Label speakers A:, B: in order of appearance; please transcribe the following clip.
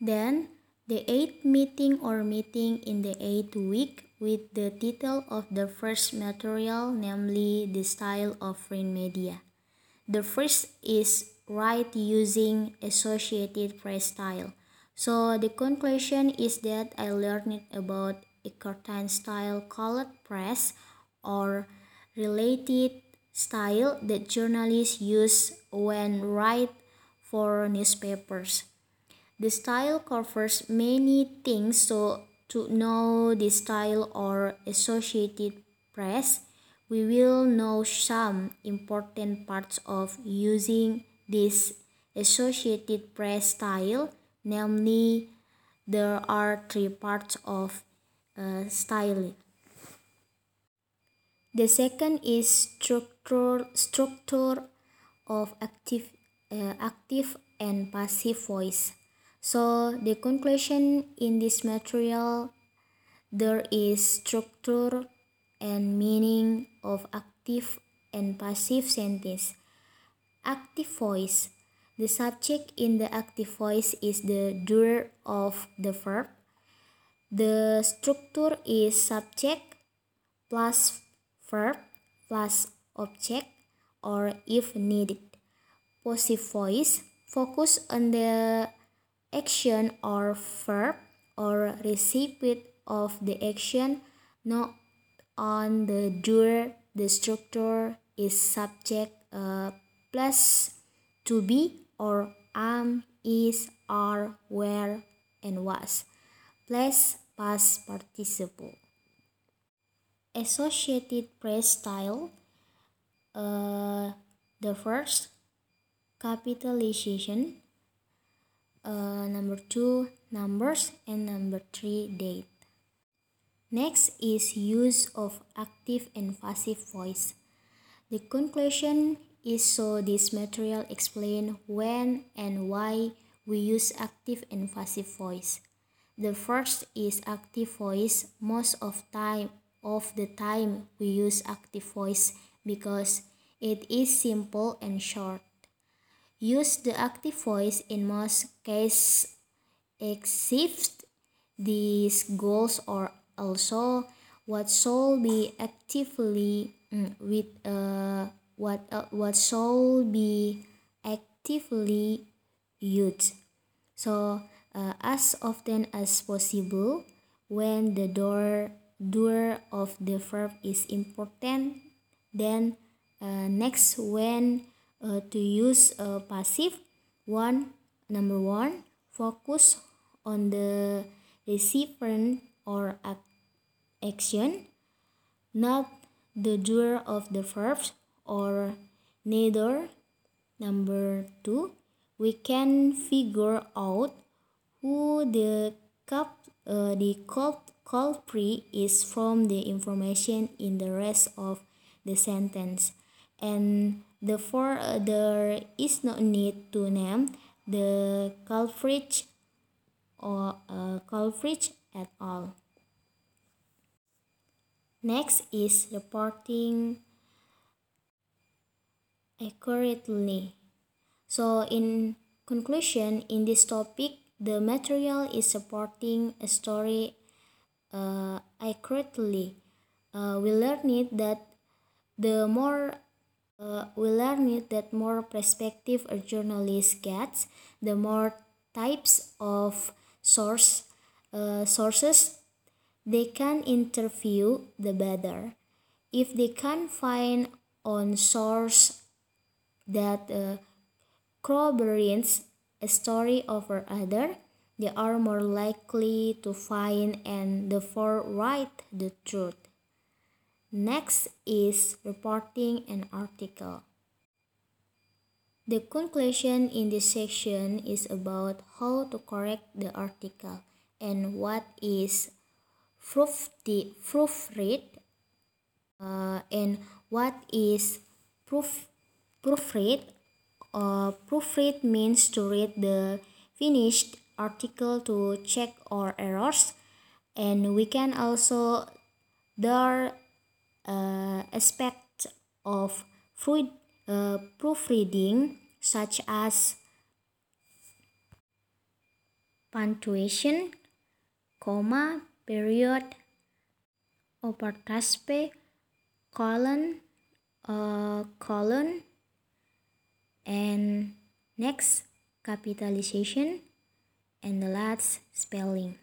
A: Then, the eighth meeting or meeting in the eighth week with the title of the first material, namely the style of print media. The first is write using Associated Press style. So the conclusion is that I learned about a curtain style colored press or related style that journalists use when write for newspapers. The style covers many things so to know the style or associated press we will know some important parts of using this associated press style. Namely there are three parts of uh, style the second is structure structure of active uh, active and passive voice so the conclusion in this material there is structure and meaning of active and passive sentence active voice the subject in the active voice is the doer of the verb. The structure is subject plus verb plus object or if needed. Passive voice focus on the action or verb or recipient of the action not on the doer the structure is subject uh, plus to be or am, is, are, were, and was. Plus past participle. Associated press style. Uh, the first capitalization. Uh, number two numbers and number three date. Next is use of active and passive voice. The conclusion is so this material explain when and why we use active and passive voice. The first is active voice. Most of time of the time we use active voice because it is simple and short. Use the active voice in most cases except these goals or also what shall be actively mm, with a what, uh, what should be actively used. So, uh, as often as possible, when the door door of the verb is important, then uh, next when uh, to use a passive one number one focus on the recipient or action not the doer of the verbs or neither. Number two, we can figure out who the cup uh, the cult culprit is from the information in the rest of the sentence and therefore uh, there is no need to name the culprit or uh, culprit at all. Next is reporting accurately. So, in conclusion, in this topic, the material is supporting a story uh, accurately. Uh, we learned that the more uh, we learned that more perspective a journalist gets, the more types of source uh, sources they can interview, the better. If they can find on source that uh, corroborates a story over other, they are more likely to find and therefore write the truth. Next is reporting an article. The conclusion in this section is about how to correct the article and what is proof proofread uh, and what is proof proofread uh, proofread means to read the finished article to check our errors and we can also there uh, aspect of fruit, uh, proofreading such as punctuation, comma, period, apostrophe, colon, uh, colon, and next capitalization, and the last spelling.